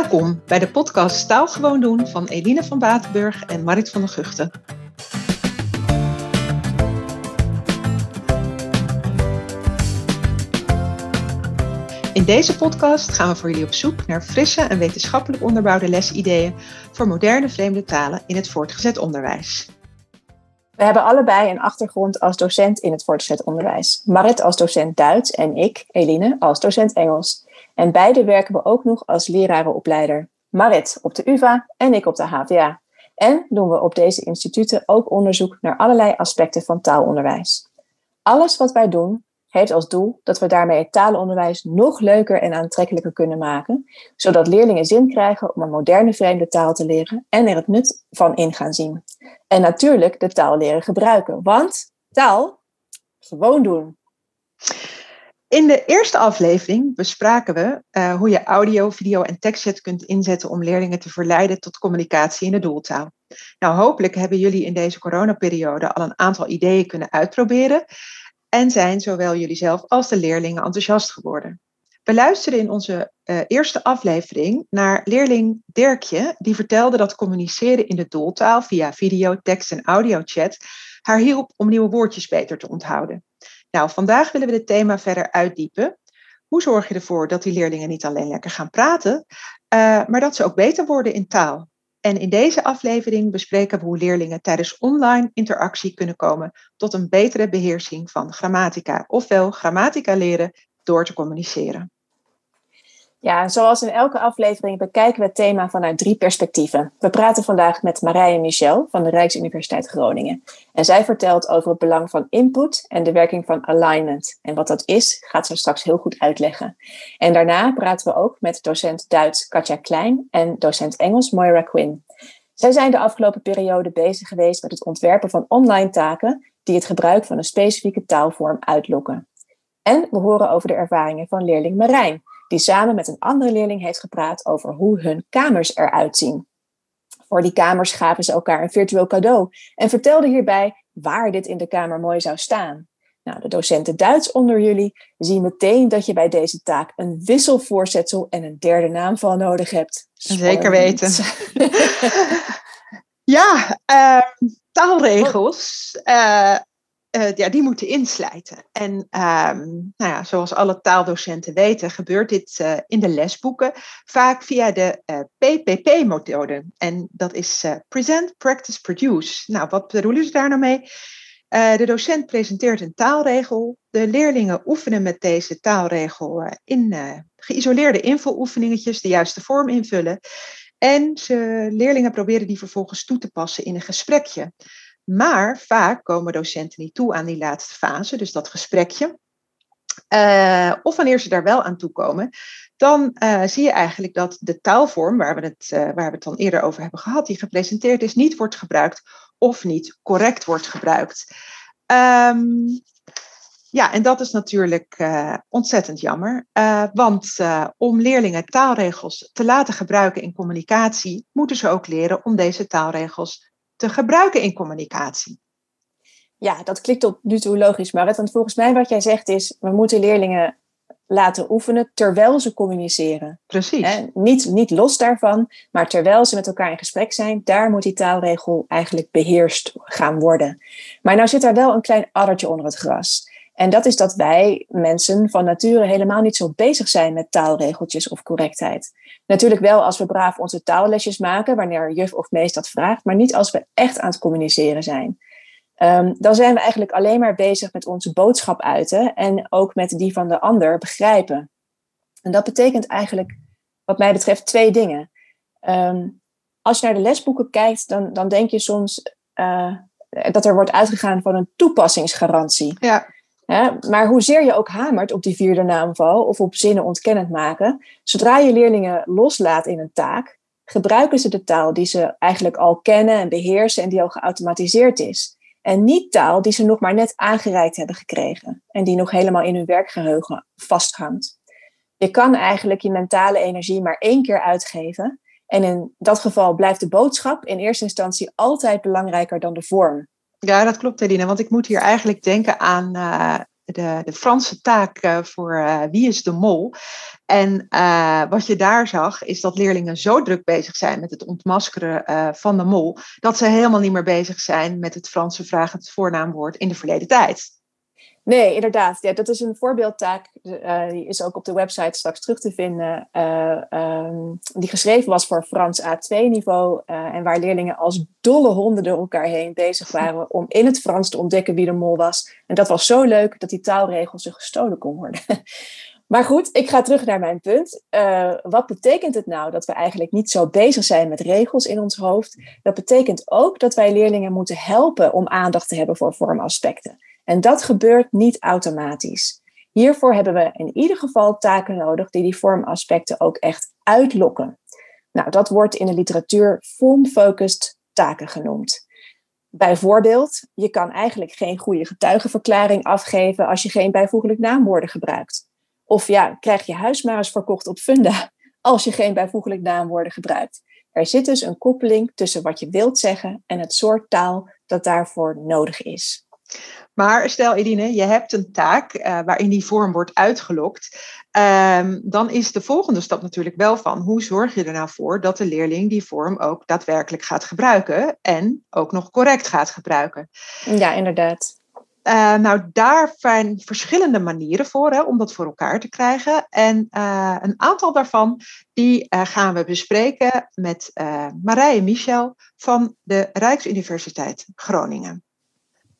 Welkom bij de podcast Taal Gewoon Doen van Eline van Batenburg en Marit van der Guchten. In deze podcast gaan we voor jullie op zoek naar frisse en wetenschappelijk onderbouwde lesideeën voor moderne vreemde talen in het voortgezet onderwijs. We hebben allebei een achtergrond als docent in het voortgezet onderwijs. Marit als docent Duits en ik, Eline, als docent Engels. En beide werken we ook nog als lerarenopleider. Marit op de UvA en ik op de HVA. En doen we op deze instituten ook onderzoek naar allerlei aspecten van taalonderwijs. Alles wat wij doen heeft als doel dat we daarmee het talenonderwijs nog leuker en aantrekkelijker kunnen maken, zodat leerlingen zin krijgen om een moderne vreemde taal te leren en er het nut van in gaan zien. En natuurlijk de taal leren gebruiken, want taal gewoon doen. In de eerste aflevering bespraken we uh, hoe je audio, video en tekstchat kunt inzetten om leerlingen te verleiden tot communicatie in de doeltaal. Nou, hopelijk hebben jullie in deze coronaperiode al een aantal ideeën kunnen uitproberen en zijn zowel jullie zelf als de leerlingen enthousiast geworden. We luisterden in onze uh, eerste aflevering naar leerling Dirkje, die vertelde dat communiceren in de doeltaal via video, tekst en audiochat haar hielp om nieuwe woordjes beter te onthouden. Nou, vandaag willen we dit thema verder uitdiepen. Hoe zorg je ervoor dat die leerlingen niet alleen lekker gaan praten, uh, maar dat ze ook beter worden in taal? En in deze aflevering bespreken we hoe leerlingen tijdens online interactie kunnen komen tot een betere beheersing van grammatica, ofwel grammatica leren door te communiceren. Ja, zoals in elke aflevering bekijken we het thema vanuit drie perspectieven. We praten vandaag met Marije Michel van de Rijksuniversiteit Groningen. En zij vertelt over het belang van input en de werking van alignment. En wat dat is, gaat ze straks heel goed uitleggen. En daarna praten we ook met docent Duits Katja Klein en docent Engels Moira Quinn. Zij zijn de afgelopen periode bezig geweest met het ontwerpen van online taken die het gebruik van een specifieke taalvorm uitlokken. En we horen over de ervaringen van leerling Marijn die samen met een andere leerling heeft gepraat over hoe hun kamers eruit zien. Voor die kamers gaven ze elkaar een virtueel cadeau en vertelden hierbij waar dit in de kamer mooi zou staan. Nou, de docenten Duits onder jullie zien meteen dat je bij deze taak een wisselvoorzetsel en een derde naamval nodig hebt. Spannend. Zeker weten. ja, uh, taalregels. Uh, uh, ja, die moeten inslijten. En um, nou ja, zoals alle taaldocenten weten, gebeurt dit uh, in de lesboeken vaak via de eh, PPP-methode. En dat is Present, Practice, Produce. Nou, wat bedoelen ze daar nou mee? de docent presenteert een taalregel. De leerlingen oefenen met deze taalregel in geïsoleerde invuloefeningetjes de juiste vorm invullen. En ze, leerlingen proberen die vervolgens toe te passen in een gesprekje. Maar vaak komen docenten niet toe aan die laatste fase, dus dat gesprekje. Uh, of wanneer ze daar wel aan toe komen, dan uh, zie je eigenlijk dat de taalvorm waar we, het, uh, waar we het dan eerder over hebben gehad, die gepresenteerd is, niet wordt gebruikt of niet correct wordt gebruikt. Um, ja, en dat is natuurlijk ontzettend jammer, want om leerlingen taalregels te laten gebruiken in communicatie, moeten ze ook leren om deze taalregels te gebruiken in communicatie. Ja, dat klinkt tot nu toe logisch, Marit. Want volgens mij wat jij zegt is, we moeten leerlingen laten oefenen terwijl ze communiceren. Precies. niet, niet los daarvan, maar terwijl ze met elkaar in gesprek zijn, daar moet die taalregel eigenlijk beheerst gaan worden. Maar nou zit daar wel een klein addertje onder het gras. En dat is dat wij mensen van nature helemaal niet zo bezig zijn met taalregeltjes of correctheid. Natuurlijk wel als we braaf onze taallesjes maken, wanneer juf of meest dat vraagt, maar niet als we echt aan het communiceren zijn. Um, dan zijn we eigenlijk alleen maar bezig met onze boodschap uiten en ook met die van de ander begrijpen. En dat betekent eigenlijk, wat mij betreft, twee dingen. Um, als je naar de lesboeken kijkt, dan, dan denk je soms uh, dat er wordt uitgegaan van een toepassingsgarantie. Ja. Ja, maar hoezeer je ook hamert op die vierde naamval of op zinnen ontkennend maken, zodra je leerlingen loslaat in een taak, gebruiken ze de taal die ze eigenlijk al kennen en beheersen en die al geautomatiseerd is. En niet taal die ze nog maar net aangereikt hebben gekregen en die nog helemaal in hun werkgeheugen vasthangt. Je kan eigenlijk je mentale energie maar één keer uitgeven. En in dat geval blijft de boodschap in eerste instantie altijd belangrijker dan de vorm. Ja, dat klopt, Eline. Want ik moet hier eigenlijk denken aan uh, de, de Franse taak voor Wie is de Mol. En wat je daar zag, is dat leerlingen zo druk bezig zijn met het ontmaskeren van de mol, dat ze helemaal niet meer bezig zijn met het Franse vragen het voornaamwoord in de verleden tijd. Nee, inderdaad. Ja, dat is een voorbeeldtaak. Uh, die is ook op de website straks terug te vinden. Uh, um, die geschreven was voor Frans A2-niveau. Uh, eh, en waar leerlingen als dolle honden door elkaar heen bezig waren om in het Frans te ontdekken wie de mol was. En dat was zo leuk dat die taalregel ze gestolen kon worden. maar goed, ik ga terug naar mijn punt. wat betekent het nou dat we eigenlijk niet zo bezig zijn met regels in ons hoofd? Dat betekent ook dat wij leerlingen moeten helpen om aandacht te hebben voor vormaspecten. En dat gebeurt niet automatisch. Hiervoor hebben we in ieder geval taken nodig die die vormaspecten ook echt uitlokken. Nou, dat wordt in de literatuur form-focused taken genoemd. Bijvoorbeeld, je kan eigenlijk geen goede getuigenverklaring afgeven als je geen bijvoeglijk naamwoorden gebruikt. Of ja, krijg je huis maar eens verkocht op Funda als je geen bijvoeglijk naamwoorden gebruikt. Er zit dus een koppeling tussen wat je wilt zeggen en het soort taal dat daarvoor nodig is. Maar stel Edine, je hebt een taak uh, waarin die vorm wordt uitgelokt. Um, dan is de volgende stap natuurlijk wel van hoe zorg je er nou voor dat de leerling die vorm ook daadwerkelijk gaat gebruiken en ook nog correct gaat gebruiken. Ja, inderdaad. Uh, nou, daar zijn verschillende manieren voor hè, om dat voor elkaar te krijgen. En uh, een aantal daarvan die, uh, gaan we bespreken met Marije Michel van de Rijksuniversiteit Groningen.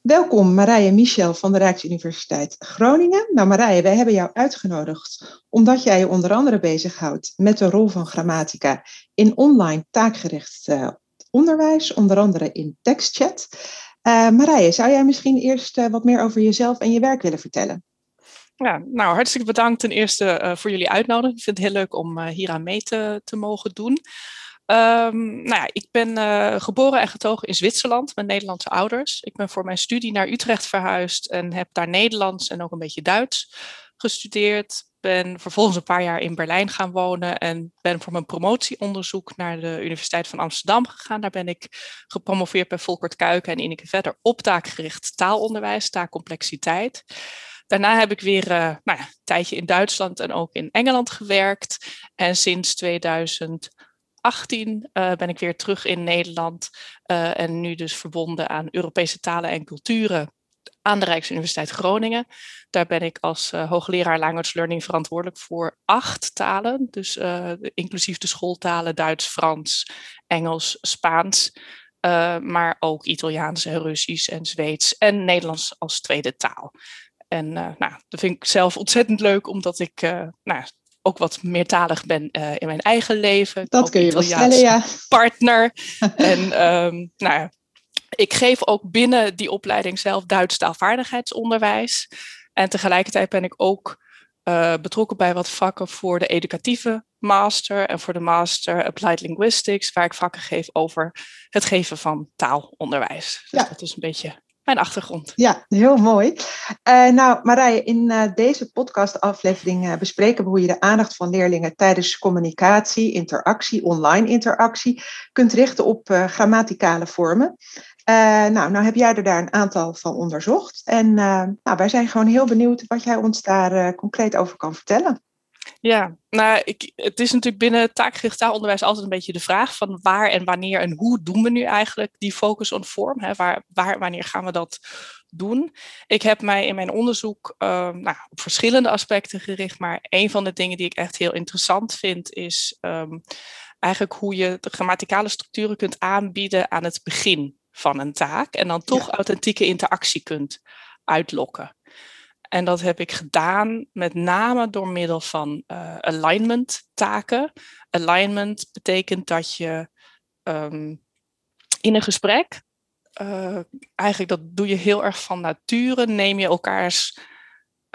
Welkom Marije Michel van de Rijksuniversiteit Groningen. Nou Marije, wij hebben jou uitgenodigd omdat jij je onder andere bezighoudt met de rol van grammatica in online taakgericht uh, onderwijs, onder andere in tekstchat. Uh, Marije, zou jij misschien eerst uh, wat meer over jezelf en je werk willen vertellen? Ja, nou hartstikke bedankt ten eerste voor jullie uitnodiging. Ik vind het heel leuk om hier aan mee te mogen doen. Um, nou ja, ik ben uh, geboren en getogen in Zwitserland met Nederlandse ouders. Ik ben voor mijn studie naar Utrecht verhuisd en heb daar Nederlands en ook een beetje Duits gestudeerd. Ben vervolgens een paar jaar in Berlijn gaan wonen en ben voor mijn promotieonderzoek naar de Universiteit van Amsterdam gegaan. Daar ben ik gepromoveerd bij Volkert Kuiken en Ineke Vetter op taakgericht taalonderwijs, taakcomplexiteit. Daarna heb ik weer uh, nou ja, een tijdje in Duitsland en ook in Engeland gewerkt. En sinds 2000 18 uh, ben ik weer terug in Nederland uh, en nu dus verbonden aan Europese talen en culturen aan de Rijksuniversiteit Groningen. Daar ben ik als uh, hoogleraar language learning verantwoordelijk voor acht talen, dus inclusief de schooltalen Duits, Frans, Engels, Spaans. maar ook Italiaans en Russisch en Zweeds en Nederlands als tweede taal. En nou, dat vind ik zelf ontzettend leuk, omdat ik nou, ook wat meertalig ben uh, in mijn eigen leven. Dat kun je wel stellen, ja. Partner. en um, nou ja, ik geef ook binnen die opleiding zelf Duits taalvaardigheidsonderwijs. En tegelijkertijd ben ik ook uh, betrokken bij wat vakken voor de educatieve master en voor de master Applied Linguistics, waar ik vakken geef over het geven van taalonderwijs. Dus ja. dat is een beetje mijn achtergrond. Ja, heel mooi. Uh, nou, Marije, in uh, deze podcastaflevering uh, bespreken we hoe je de aandacht van leerlingen tijdens communicatie, interactie, online interactie, kunt richten op grammaticale vormen. nou, nou heb jij er daar een aantal van onderzocht. En nou, wij zijn gewoon heel benieuwd wat jij ons daar concreet over kan vertellen. Ja, nou, ik, het is natuurlijk binnen taakgericht taalonderwijs altijd een beetje de vraag van waar en wanneer en hoe doen we nu eigenlijk die focus on form? Hè? Waar, waar, wanneer gaan we dat doen? Ik heb mij in mijn onderzoek uh, nou, op verschillende aspecten gericht, maar een van de dingen die ik echt heel interessant vind is um, eigenlijk hoe je de grammaticale structuren kunt aanbieden aan het begin van een taak en dan toch authentieke interactie kunt uitlokken. En dat heb ik gedaan met name door middel van uh, alignment taken. Alignment betekent dat je um, in een gesprek, uh, eigenlijk dat doe je heel erg van nature, neem je elkaars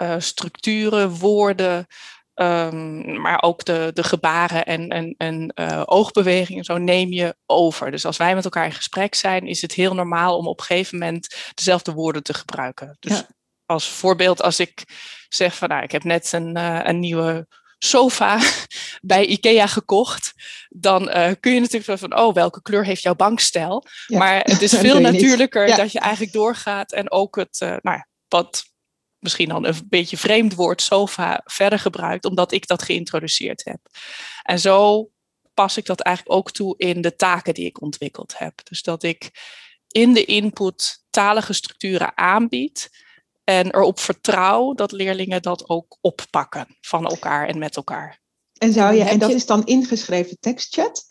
uh, structuren, woorden, um, maar ook de, de gebaren en, en, en oogbewegingen, zo neem je over. Dus als wij met elkaar in gesprek zijn, is het heel normaal om op een gegeven moment dezelfde woorden te gebruiken. Dus ja als voorbeeld, als ik zeg van nou, ik heb net een, uh, een nieuwe sofa bij IKEA gekocht, dan uh, kun je natuurlijk van, oh, welke kleur heeft jouw bankstel? Maar het is veel natuurlijker dat je eigenlijk doorgaat en ook het, uh, nou ja, wat misschien dan een beetje vreemd woord sofa verder gebruikt, omdat ik dat geïntroduceerd heb. En zo pas ik dat eigenlijk ook toe in de taken die ik ontwikkeld heb. Dus dat ik in de input talige structuren aanbied en erop vertrouw dat leerlingen dat ook oppakken van elkaar en met elkaar. En, zou je, en dat is dan ingeschreven tekstchat.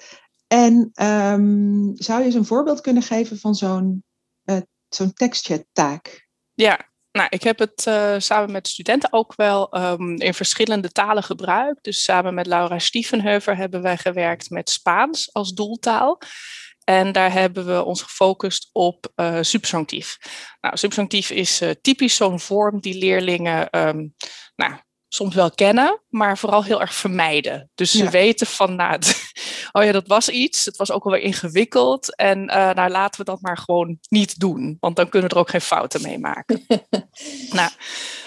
En um, zou je eens een voorbeeld kunnen geven van zo'n uh, zo'n tekstchat-taak? Ja, nou, ik heb het uh, samen met studenten ook wel um, in verschillende talen gebruikt. Dus samen met Laura Stiefenheuver hebben wij gewerkt met Spaans als doeltaal. En daar hebben we ons gefocust op uh, subjunctief. Nou, subjunctief is uh, typisch zo'n vorm die leerlingen um, nou, soms wel kennen, maar vooral heel erg vermijden. Dus ze weten van, nou, oh ja, dat was iets, het was ook alweer ingewikkeld en uh, nou laten we dat maar gewoon niet doen, want dan kunnen we er ook geen fouten mee maken. nou,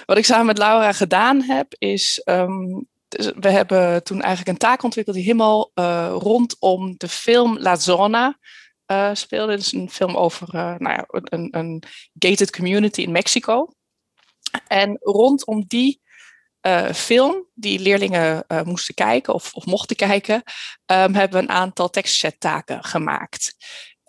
wat ik samen met Laura gedaan heb, is um, we hebben toen eigenlijk een taak ontwikkeld die helemaal uh, rondom de film La Zona uh, speelde. Het is een film over uh, nou ja, een, een, gated community in Mexico. En rondom die film, die leerlingen moesten kijken of, of mochten kijken, um, hebben we een aantal tekstchat-taken gemaakt.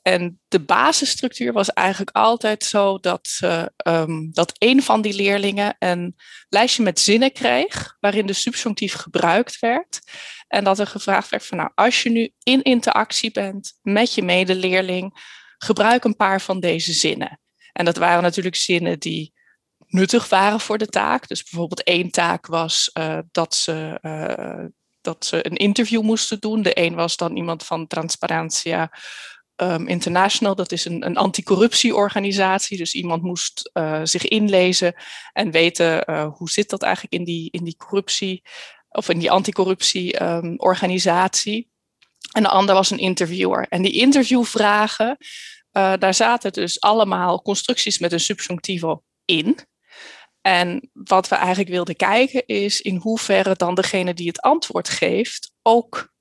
En de basisstructuur was eigenlijk altijd zo dat, um, dat een van die leerlingen een lijstje met zinnen kreeg, waarin de subjunctief gebruikt werd. En dat er gevraagd werd van nou, als je nu in interactie bent met je medeleerling, gebruik een paar van deze zinnen. En dat waren natuurlijk zinnen die nuttig waren voor de taak. Dus bijvoorbeeld één taak was uh, dat ze uh, dat ze een interview moesten doen. De een was dan iemand van Transparentia um, International, dat is een, een anticorruptieorganisatie. Dus iemand moest uh, zich inlezen en weten uh, hoe zit dat eigenlijk in die, in die corruptie of in die anticorruptieorganisatie. Um, en de ander was een interviewer. En die interviewvragen, uh, daar zaten dus allemaal constructies met een subjunctivo in. En wat we eigenlijk wilden kijken is in hoeverre dan degene die het antwoord geeft ook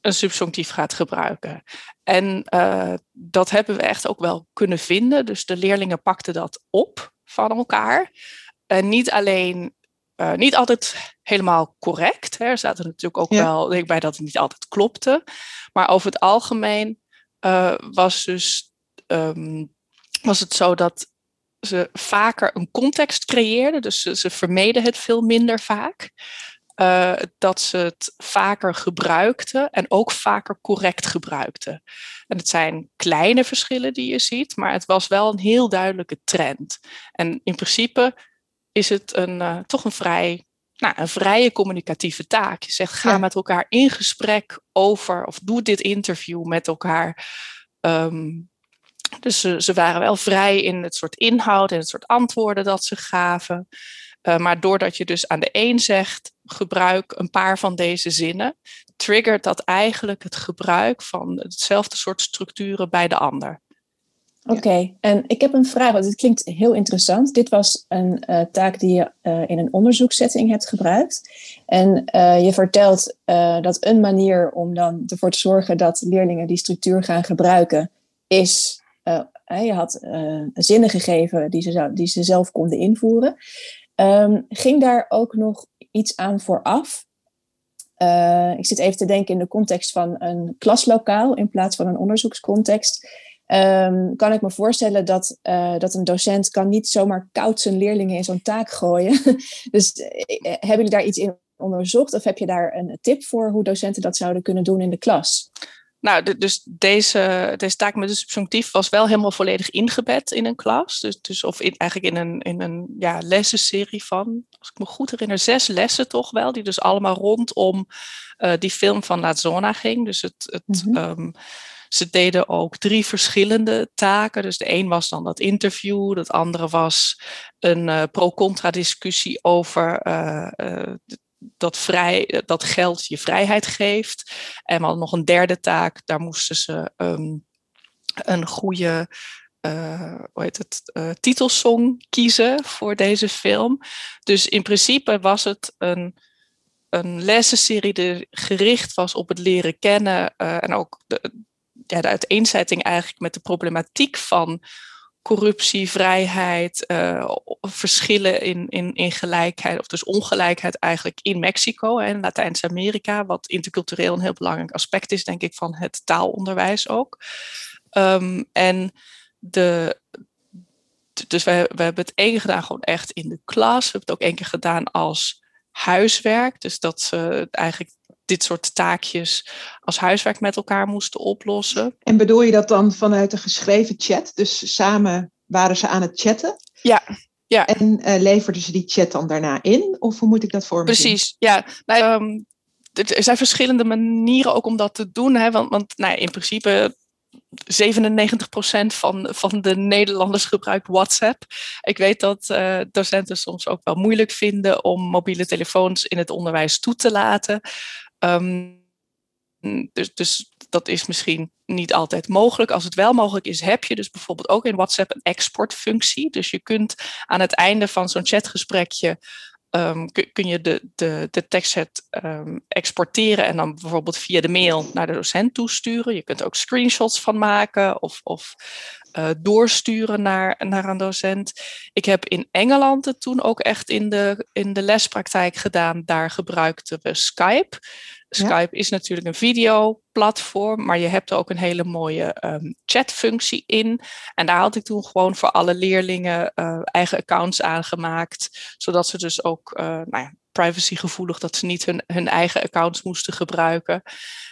een subjunctief gaat gebruiken. En uh, dat hebben we echt ook wel kunnen vinden. Dus de leerlingen pakten dat op van elkaar. En niet alleen, uh, niet altijd helemaal correct. Hè. Er zaten natuurlijk ook ja. wel, denk ik bij dat het niet altijd klopte. Maar over het algemeen uh, was dus um, was het zo dat ze vaker een context creëerden. Dus ze, ze vermeden het veel minder vaak uh, dat ze het vaker gebruikten en ook vaker correct gebruikten. En het zijn kleine verschillen die je ziet, maar het was wel een heel duidelijke trend. En in principe is het een, uh, toch een vrij nou, een vrije communicatieve taak. Je zegt, ga ja. met elkaar in gesprek over, of doe dit interview met elkaar. Um, dus ze, ze, waren wel vrij in het soort inhoud en het soort antwoorden dat ze gaven. Uh, maar doordat je dus aan de een zegt, gebruik een paar van deze zinnen, triggert dat eigenlijk het gebruik van hetzelfde soort structuren bij de ander. Oké, okay. en ik heb een vraag, want dit klinkt heel interessant. Dit was een uh, taak die je uh, in een onderzoekssetting hebt gebruikt. En uh, je vertelt dat een manier om dan ervoor te zorgen dat leerlingen die structuur gaan gebruiken, is, je had zinnen gegeven die ze, zou, die ze zelf konden invoeren. Um, ging daar ook nog iets aan vooraf? Uh, ik zit even te denken in de context van een klaslokaal in plaats van een onderzoekscontext. Um, kan ik me voorstellen dat, uh, dat een docent kan niet zomaar koud zijn leerlingen in zo'n taak gooien. dus uh, hebben jullie daar iets in onderzocht of heb je daar een tip voor hoe docenten dat zouden kunnen doen in de klas? Nou, dus deze, deze taak met de subjunctief was wel helemaal volledig ingebed in een klas. Dus, dus of in, eigenlijk in een, in een ja, lessenserie van, als ik me goed herinner, zes lessen toch wel. Die dus allemaal rondom uh, die film van La Zona ging. Dus het, het, mm -hmm. um, ze deden ook drie verschillende taken. Dus de een was dan dat interview, dat andere was een uh, pro-contra discussie over uh, dat, vrij, dat geld je vrijheid geeft. En we hadden nog een derde taak, daar moesten ze um, een goede uh, hoe heet het, uh, titelsong kiezen voor deze film. Dus in principe was het een, een lessenserie die gericht was op het leren kennen uh, en ook de, ja, de uiteenzetting eigenlijk met de problematiek van corruptie, vrijheid, uh, verschillen in, in, in gelijkheid, of dus ongelijkheid eigenlijk in Mexico en Latijns-Amerika, wat intercultureel een heel belangrijk aspect is, denk ik, van het taalonderwijs ook. Um, en de, dus we, we hebben het één gedaan gewoon echt in de klas. We hebben het ook één keer gedaan als huiswerk. Dus dat ze eigenlijk dit soort taakjes als huiswerk met elkaar moesten oplossen. En bedoel je dat dan vanuit de geschreven chat? Dus samen waren ze aan het chatten? Ja. ja. En uh, leverden ze die chat dan daarna in? Of hoe moet ik dat voor me Precies, ja. Nou, um, er zijn verschillende manieren ook om dat te doen. Hè? Want, want nou, in principe 97% van, van de Nederlanders gebruikt WhatsApp. Ik weet dat uh, docenten soms ook wel moeilijk vinden om mobiele telefoons in het onderwijs toe te laten. Um, dus, dus dat is misschien niet altijd mogelijk. Als het wel mogelijk is, heb je dus bijvoorbeeld ook in WhatsApp een exportfunctie. Dus je kunt aan het einde van zo'n chatgesprekje um, kun, je de, de, de tekstset um, exporteren en dan bijvoorbeeld via de mail naar de docent toesturen. Je kunt ook screenshots van maken of, of uh, doorsturen naar, naar een docent. Ik heb in Engeland het toen ook echt in de, in de lespraktijk gedaan. Daar gebruikten we Skype. Skype is natuurlijk een videoplatform, maar je hebt er ook een hele mooie um, chatfunctie in. En daar had ik toen gewoon voor alle leerlingen uh, eigen accounts aangemaakt, zodat ze dus ook uh, nou ja, privacygevoelig, dat ze niet hun, hun eigen accounts moesten gebruiken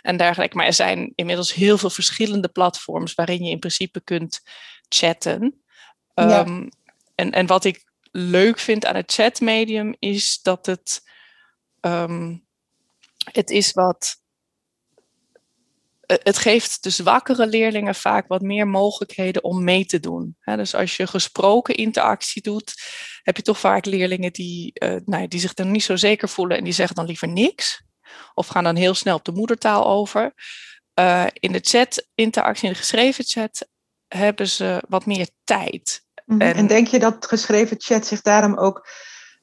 en dergelijke. Maar er zijn inmiddels heel veel verschillende platforms waarin je in principe kunt chatten. Ja. Um, en, en wat ik leuk vind aan het chatmedium is dat het um, het is wat. Het geeft de zwakkere leerlingen vaak wat meer mogelijkheden om mee te doen. dus als je gesproken interactie doet, heb je toch vaak leerlingen die, uh, nou, die zich dan niet zo zeker voelen en die zeggen dan liever niks. Of gaan dan heel snel op de moedertaal over. Uh, in de chat-interactie, in de geschreven chat, hebben ze wat meer tijd. Mm -hmm. en, en denk je dat geschreven chat zich daarom ook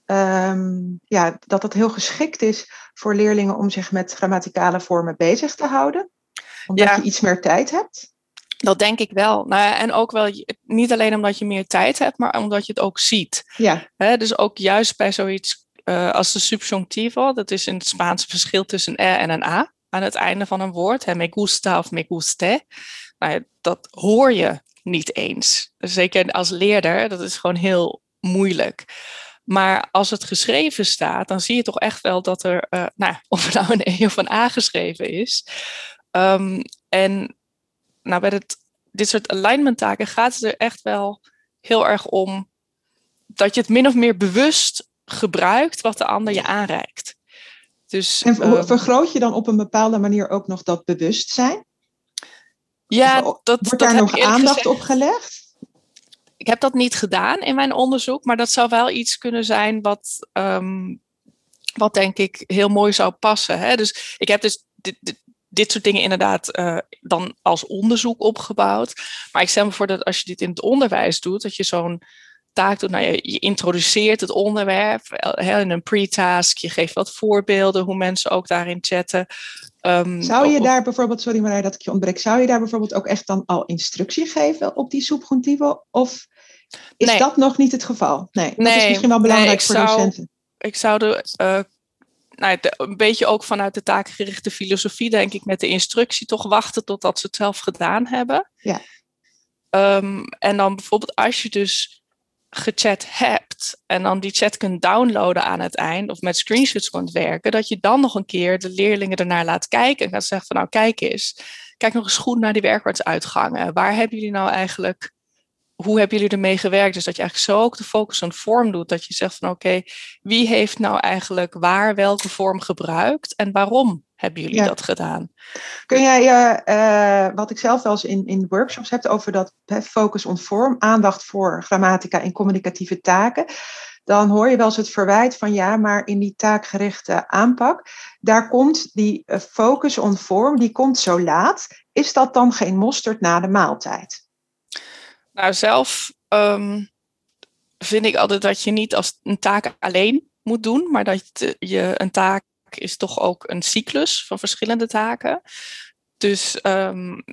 um, ja, dat het heel geschikt is voor leerlingen om zich met grammaticale vormen bezig te houden? Omdat ja. je iets meer tijd hebt? Dat denk ik wel. Nou, en ook wel niet alleen omdat je meer tijd hebt, maar omdat je het ook ziet. Ja. He, dus ook juist bij zoiets uh, als de subjunctivo, dat is in het Spaans verschil tussen een R en een A aan het einde van een woord. He, me gusta of me guste. Nou, dat hoor je niet eens. Zeker als leerder, dat is gewoon heel moeilijk. Maar als het geschreven staat, dan zie je toch echt wel dat er, uh, nou, of er nou een E of een A geschreven is. Um, en nou, bij het, dit soort alignment taken gaat het er echt wel heel erg om dat je het min of meer bewust gebruikt wat de ander je aanreikt. Dus, en um, vergroot je dan op een bepaalde manier ook nog dat bewustzijn? Ja, dat, wordt dat daar nog aandacht gezegd. op gelegd? Ik heb dat niet gedaan in mijn onderzoek, maar dat zou wel iets kunnen zijn wat, um, wat denk ik heel mooi zou passen. Hè? Dus ik heb dus dit, dit, dit soort dingen inderdaad uh, dan als onderzoek opgebouwd. Maar ik stel me voor dat als je dit in het onderwijs doet, dat je zo'n taak doet. Nou, je, je introduceert het onderwerp hè, in een pre-task. Je geeft wat voorbeelden hoe mensen ook daarin chatten. Um, zou je daar bijvoorbeeld, sorry Marij dat ik je ontbreek, zou je daar bijvoorbeeld ook echt dan al instructie geven op die subjuntivo? Of is nee. dat nog niet het geval? Nee, dat is misschien wel belangrijk nee, voor zou, docenten. Ik zou de, uh, nou, de, een beetje ook vanuit de taakgerichte filosofie, denk ik, met de instructie toch wachten totdat ze het zelf gedaan hebben. Ja. Um, en dan bijvoorbeeld als je dus gechat hebt en dan die chat kunt downloaden aan het eind of met screenshots kunt werken, dat je dan nog een keer de leerlingen ernaar laat kijken en gaat zeggen van nou kijk eens, kijk nog eens goed naar die werkwoordsuitgangen. Waar hebben jullie nou eigenlijk, hoe hebben jullie ermee gewerkt? Dus dat je eigenlijk zo ook de focus on vorm doet, dat je zegt van oké, okay, wie heeft nou eigenlijk waar welke vorm gebruikt en waarom hebben jullie ja. dat gedaan? Kun jij, uh, uh, wat ik zelf wel eens in, in workshops heb over dat focus on form, aandacht voor grammatica en communicatieve taken, dan hoor je wel eens het verwijt van ja, maar in die taakgerichte aanpak, daar komt die uh, focus on form, die komt zo laat. Is dat dan geen mosterd na de maaltijd? Nou, zelf um, vind ik altijd dat je niet als een taak alleen moet doen, maar dat je een taak is toch ook een cyclus van verschillende taken. Dus um,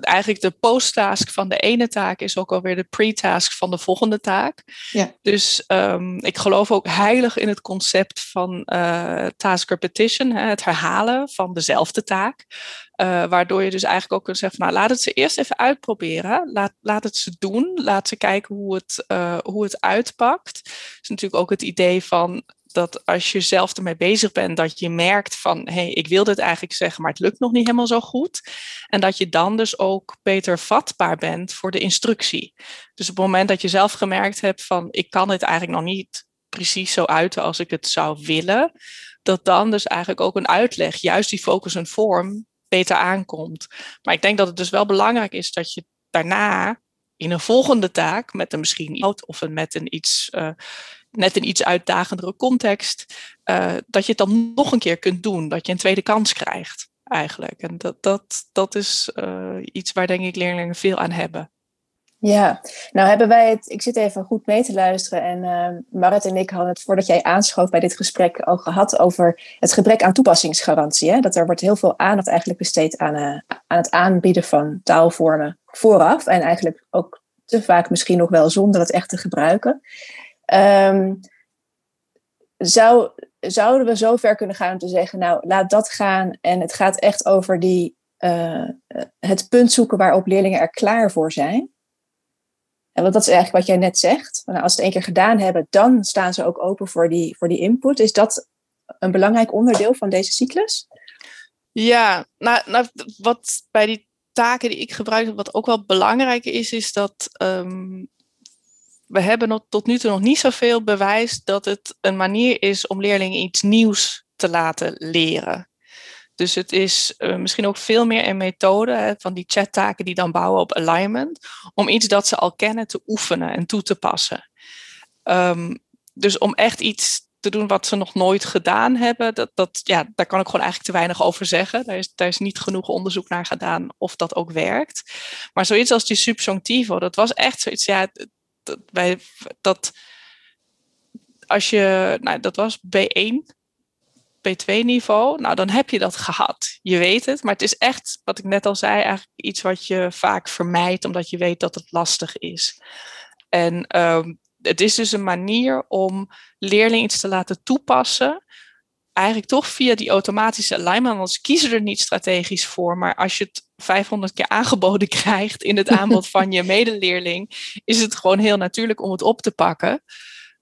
eigenlijk de post-task van de ene taak is ook alweer de pre-task van de volgende taak. Ja. Dus um, ik geloof ook heilig in het concept van uh, task repetition, hè, het herhalen van dezelfde taak. Uh, waardoor je dus eigenlijk ook kunt zeggen van nou laat het ze eerst even uitproberen. Laat, laat het ze doen. Laat ze kijken hoe het, uh, hoe het uitpakt. Dat is natuurlijk ook het idee van dat als je zelf ermee bezig bent, dat je merkt van hé, hey, ik wil dit eigenlijk zeggen, maar het lukt nog niet helemaal zo goed. En dat je dan dus ook beter vatbaar bent voor de instructie. Dus op het moment dat je zelf gemerkt hebt van ik kan het eigenlijk nog niet precies zo uiten als ik het zou willen, dat dan dus eigenlijk ook een uitleg, juist die focus en vorm, beter aankomt. Maar ik denk dat het dus wel belangrijk is dat je daarna in een volgende taak met een misschien oud of met een iets uh, net een iets uitdagendere context, uh, dat je het dan nog een keer kunt doen, dat je een tweede kans krijgt eigenlijk. En dat, dat, dat is uh, iets waar denk ik leerlingen veel aan hebben. Ja, nou hebben wij het, ik zit even goed mee te luisteren en uh, Marit en ik hadden het voordat jij aanschoof bij dit gesprek al gehad over het gebrek aan toepassingsgarantie. Hè? Dat er wordt heel veel aandacht eigenlijk besteed aan, uh, aan het aanbieden van taalvormen vooraf en eigenlijk ook te vaak misschien nog wel zonder het echt te gebruiken. Um, zou, zouden we zo ver kunnen gaan om te zeggen, nou laat dat gaan en het gaat echt over die, uh, het punt zoeken waarop leerlingen er klaar voor zijn? En want dat is eigenlijk wat jij net zegt. Nou, als ze het één keer gedaan hebben, dan staan ze ook open voor die, voor die input. Is dat een belangrijk onderdeel van deze cyclus? Ja, nou, nou wat bij die taken die ik gebruik, wat ook wel belangrijk is, is dat um, we hebben tot nu toe nog niet zoveel bewijs dat het een manier is om leerlingen iets nieuws te laten leren. Dus het is uh, misschien ook veel meer een methode hè, van die chattaken die dan bouwen op alignment, om iets dat ze al kennen te oefenen en toe te passen. Um, dus om echt iets te doen wat ze nog nooit gedaan hebben, dat, dat, ja, daar kan ik gewoon eigenlijk te weinig over zeggen. Daar is, daar is niet genoeg onderzoek naar gedaan of dat ook werkt. Maar zoiets als die subjunctivo, dat was echt zoiets, ja, dat, bij, dat als je, nou, dat was B1, B2 niveau, nou dan heb je dat gehad. Je weet het, maar het is echt, wat ik net al zei, eigenlijk iets wat je vaak vermijdt, omdat je weet dat het lastig is. En um, het is dus een manier om leerlingen iets te laten toepassen. Eigenlijk toch via die automatische alignment, anders kiezen er niet strategisch voor. Maar als je het 500 keer aangeboden krijgt in het aanbod van je medeleerling, is het gewoon heel natuurlijk om het op te pakken.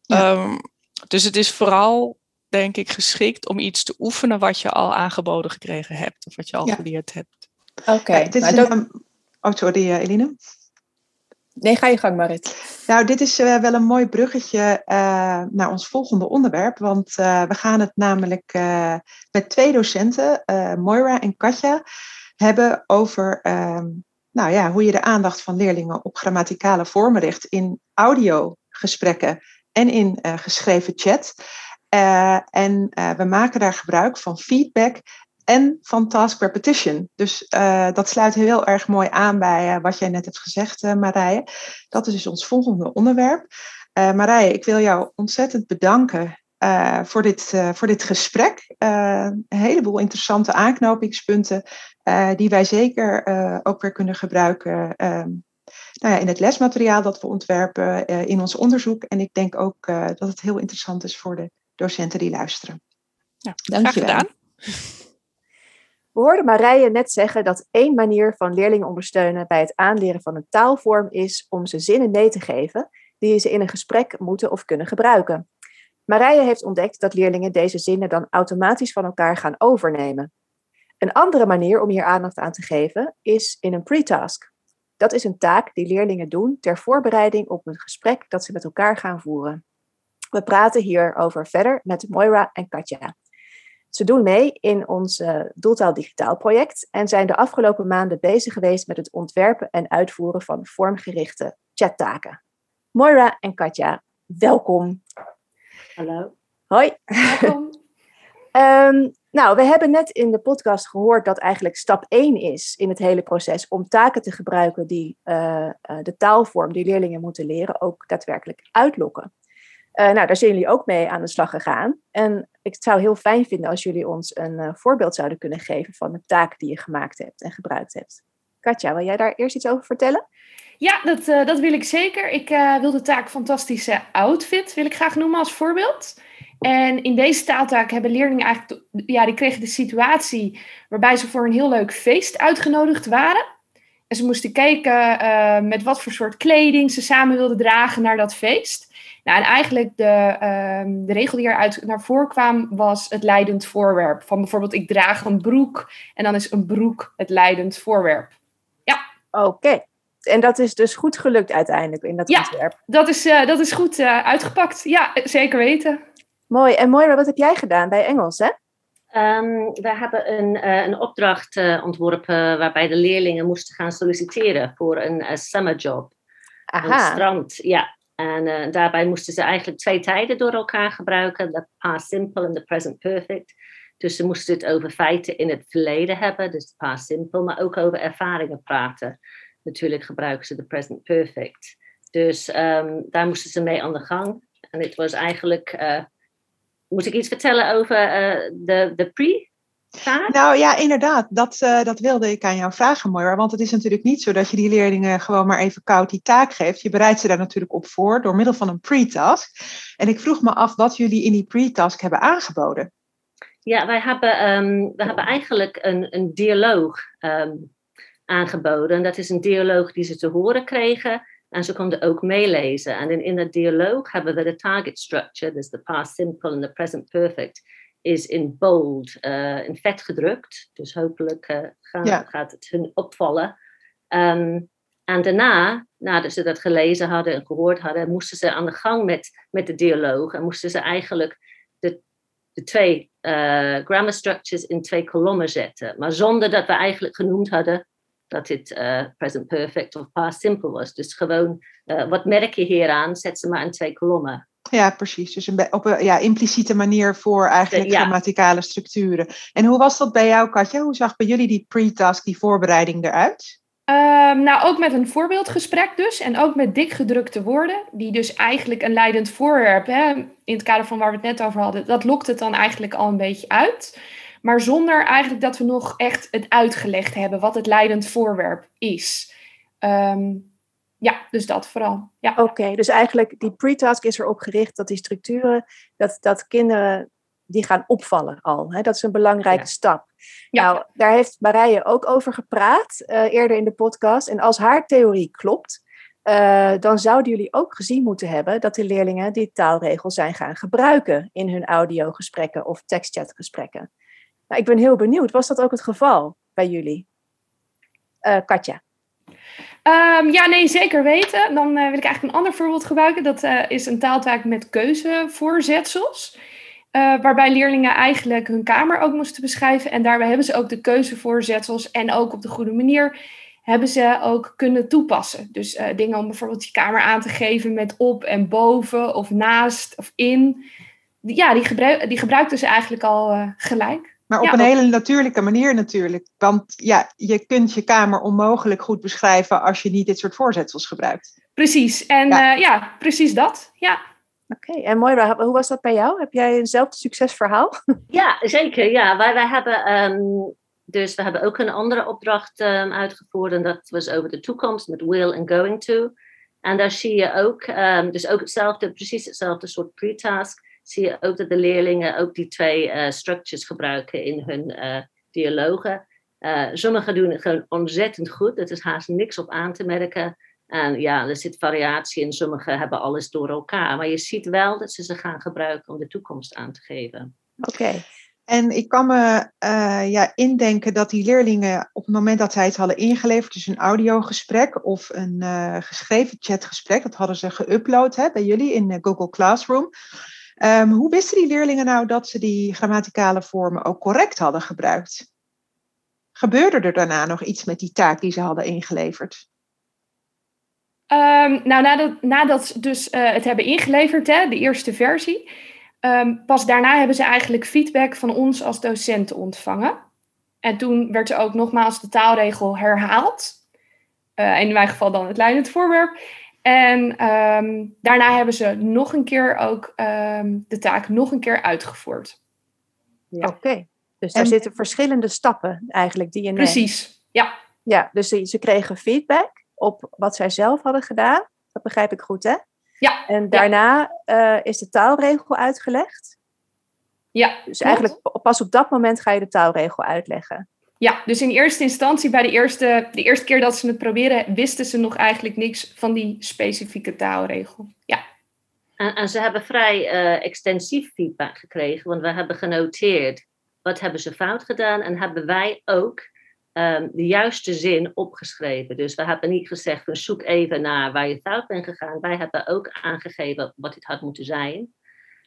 Ja. Um, dus het is vooral, denk ik, geschikt om iets te oefenen wat je al aangeboden gekregen hebt of wat je al ja. geleerd hebt. Oké. Okay. Ja, nou, dat... Oh, sorry, uh, Eline. Nee, ga je gang, Marit. Nou, dit is uh, wel een mooi bruggetje uh, naar ons volgende onderwerp. Want uh, we gaan het namelijk met twee docenten, Moira en Katja, hebben over ehm, nou ja, hoe je de aandacht van leerlingen op grammaticale vormen richt in audiogesprekken en in geschreven chat. en we maken daar gebruik van feedback en van task repetition. Dus dat sluit heel erg mooi aan bij wat jij net hebt gezegd, Marije. Dat is dus ons volgende onderwerp. Marije, ik wil jou ontzettend bedanken voor, dit, voor dit gesprek. een heleboel interessante aanknopingspunten die wij zeker ook weer kunnen gebruiken nou ja, in het lesmateriaal dat we ontwerpen, in ons onderzoek. En ik denk ook dat het heel interessant is voor de docenten die luisteren. Ja, Dank je wel. We hoorden Marije net zeggen dat één manier van leerlingen ondersteunen bij het aanleren van een taalvorm is om ze zinnen mee te geven die ze in een gesprek moeten of kunnen gebruiken. Marije heeft ontdekt dat leerlingen deze zinnen dan automatisch van elkaar gaan overnemen. Een andere manier om hier aandacht aan te geven is in een pre-task. Dat is een taak die leerlingen doen ter voorbereiding op een gesprek dat ze met elkaar gaan voeren. We praten hierover verder met Moira en Katja. Ze doen mee in ons uh, Doeltaal Digitaal project en zijn de afgelopen maanden bezig geweest met het ontwerpen en uitvoeren van vormgerichte chattaken. Moira en Katja, welkom. Hallo. Hoi. Welkom. um, nou, we hebben net in de podcast gehoord dat eigenlijk stap 1 is in het hele proces om taken te gebruiken die uh, uh, de taalvorm die leerlingen moeten leren ook daadwerkelijk uitlokken. Uh, nou, daar zijn jullie ook mee aan de slag gegaan. En ik zou heel fijn vinden als jullie ons een uh, voorbeeld zouden kunnen geven van de taak die je gemaakt hebt en gebruikt hebt. Katja, wil jij daar eerst iets over vertellen? Ja, dat, uh, dat wil ik zeker. Ik uh, wil de taak fantastische outfit, wil ik graag noemen als voorbeeld. En in deze taaltaak hebben leerlingen eigenlijk, ja, die kregen de situatie waarbij ze voor een heel leuk feest uitgenodigd waren. En ze moesten kijken uh, met wat voor soort kleding ze samen wilden dragen naar dat feest. Nou, en eigenlijk de, uh, de regel die eruit naar voren kwam was het leidend voorwerp. Van bijvoorbeeld, ik draag een broek en dan is een broek het leidend voorwerp. Ja. Oké. En dat is dus goed gelukt uiteindelijk in dat ja, ontwerp. dat is, uh, dat is goed uh, uitgepakt. Ja, zeker weten. Mooi. En Moira, wat heb jij gedaan bij Engels, hè? Um, we hebben een, uh, een opdracht uh, ontworpen waarbij de leerlingen moesten gaan solliciteren voor een uh, summer job. Aha. Een strand, ja. En daarbij moesten ze eigenlijk twee tijden door elkaar gebruiken: de past simple en de present perfect. Dus ze moesten het over feiten in het verleden hebben, dus de past simple, maar ook over ervaringen praten. Natuurlijk gebruiken ze de present perfect. Dus um, daar moesten ze mee aan de gang. En het was eigenlijk moet ik iets vertellen over uh, de, de pre? -taak? Nou ja, inderdaad. Dat, uh, dat wilde ik aan jou vragen, Moira. Want het is natuurlijk niet zo dat je die leerlingen gewoon maar even koud die taak geeft. Je bereidt ze daar natuurlijk op voor door middel van een pre-task. En ik vroeg me af wat jullie in die pre-task hebben aangeboden. Ja, wij hebben, um, we hebben eigenlijk een, een dialoog um, aangeboden. En dat is een dialoog die ze te horen kregen en ze konden ook meelezen. En in, in het dialoog hebben we de target structure, dus de past simple en de present perfect, is in bold, uh, in vet gedrukt. Dus hopelijk uh, ja. gaat het hun opvallen. Um, en daarna, nadat ze dat gelezen hadden en gehoord hadden, moesten ze aan de gang met, met de dialoog. En moesten ze eigenlijk de, de twee uh, grammar structures in twee kolommen zetten. Maar zonder dat we eigenlijk genoemd hadden dat dit uh, present perfect of past simple was. Dus gewoon, uh, wat merk je hieraan? Zet ze maar in twee kolommen. Ja, precies. Dus een op een ja, impliciete manier voor eigenlijk Ja. grammaticale structuren. En hoe was dat bij jou, Katja? Hoe zag bij jullie die pre-task, die voorbereiding eruit? Um, nou, ook met een voorbeeldgesprek dus. En ook met dik gedrukte woorden. Die dus eigenlijk een leidend voorwerp, hè, in het kader van waar we het net over hadden, dat lokt het dan eigenlijk al een beetje uit. Maar zonder eigenlijk dat we nog echt het uitgelegd hebben wat het leidend voorwerp is. Um, ja, dus dat vooral. Ja. Oké, okay, dus eigenlijk die pre-task is erop gericht dat die structuren, dat, dat kinderen die gaan opvallen al. Hè? Dat is een belangrijke ja. stap. Ja. Nou, daar heeft Marije ook over gepraat uh, eerder in de podcast. En als haar theorie klopt, uh, dan zouden jullie ook gezien moeten hebben dat de leerlingen die taalregels zijn gaan gebruiken in hun audiogesprekken of tekstchatgesprekken. Nou, ik ben heel benieuwd, was dat ook het geval bij jullie? Uh, Katja. Um, ja, nee, zeker weten. Dan uh, wil ik eigenlijk een ander voorbeeld gebruiken. Dat uh, is een taaltaak met keuzevoorzetsels. Waarbij leerlingen eigenlijk hun kamer ook moesten beschrijven. En daarbij hebben ze ook de keuzevoorzetsels en ook op de goede manier hebben ze ook kunnen toepassen. Dus dingen om bijvoorbeeld je kamer aan te geven met op en boven of naast of in. Ja, die, gebruik, die gebruikten ze eigenlijk al uh, gelijk. Maar op ja, een hele natuurlijke manier natuurlijk. Want ja, je kunt je kamer onmogelijk goed beschrijven als je niet dit soort voorzetsels gebruikt. Precies, en ja, uh, ja precies dat. Ja. Oké, okay. en Moira, hoe was dat bij jou? Heb jij eenzelfde succesverhaal? Ja, zeker. Ja, wij, wij hebben, um, dus we hebben ook een andere opdracht um, uitgevoerd en dat was over de toekomst met will and going to. En daar zie je ook, um, dus ook hetzelfde, precies hetzelfde soort pre-task zie je ook dat de leerlingen ook die twee uh, structures gebruiken in hun uh, dialogen. Uh, sommigen doen het gewoon ontzettend goed, er is haast niks op aan te merken. En ja, er zit variatie in, sommigen hebben alles door elkaar. Maar je ziet wel dat ze ze gaan gebruiken om de toekomst aan te geven. Oké. En ik kan me ja, indenken dat die leerlingen op het moment dat zij het hadden ingeleverd, dus een audiogesprek of een uh, geschreven chatgesprek, dat hadden ze geüpload hè, bij jullie in Google Classroom. Um, hoe wisten die leerlingen nou dat ze die grammaticale vormen ook correct hadden gebruikt? Gebeurde er daarna nog iets met die taak die ze hadden ingeleverd? Um, nou, nadat, nadat ze dus uh, het hebben ingeleverd, hè, de eerste versie, um, pas daarna hebben ze eigenlijk feedback van ons als docenten ontvangen. En toen werd er ook nogmaals de taalregel herhaald. Uh, in mijn geval dan het leidend voorwerp. En um, daarna hebben ze nog een keer ook um, de taak nog een keer uitgevoerd. Ja. Oké, okay. dus daar en, zitten verschillende stappen eigenlijk die je neemt. Precies, ja. Ja, dus ze, ze kregen feedback op wat zij zelf hadden gedaan. Dat begrijp ik goed, hè? Ja. En daarna eh, is de taalregel uitgelegd. Ja, Dus klopt. eigenlijk pas op dat moment ga je de taalregel uitleggen. Ja, dus in eerste instantie, bij de eerste, de eerste keer dat ze het proberen, wisten ze nog eigenlijk niks van die specifieke taalregel. Ja, En, ze hebben vrij eh, extensief feedback gekregen, want we hebben genoteerd wat hebben ze fout gedaan en hebben wij ook ehm, de juiste zin opgeschreven. Dus we hebben niet gezegd zoek even naar waar je fout bent gegaan. Wij hebben ook aangegeven wat dit had moeten zijn.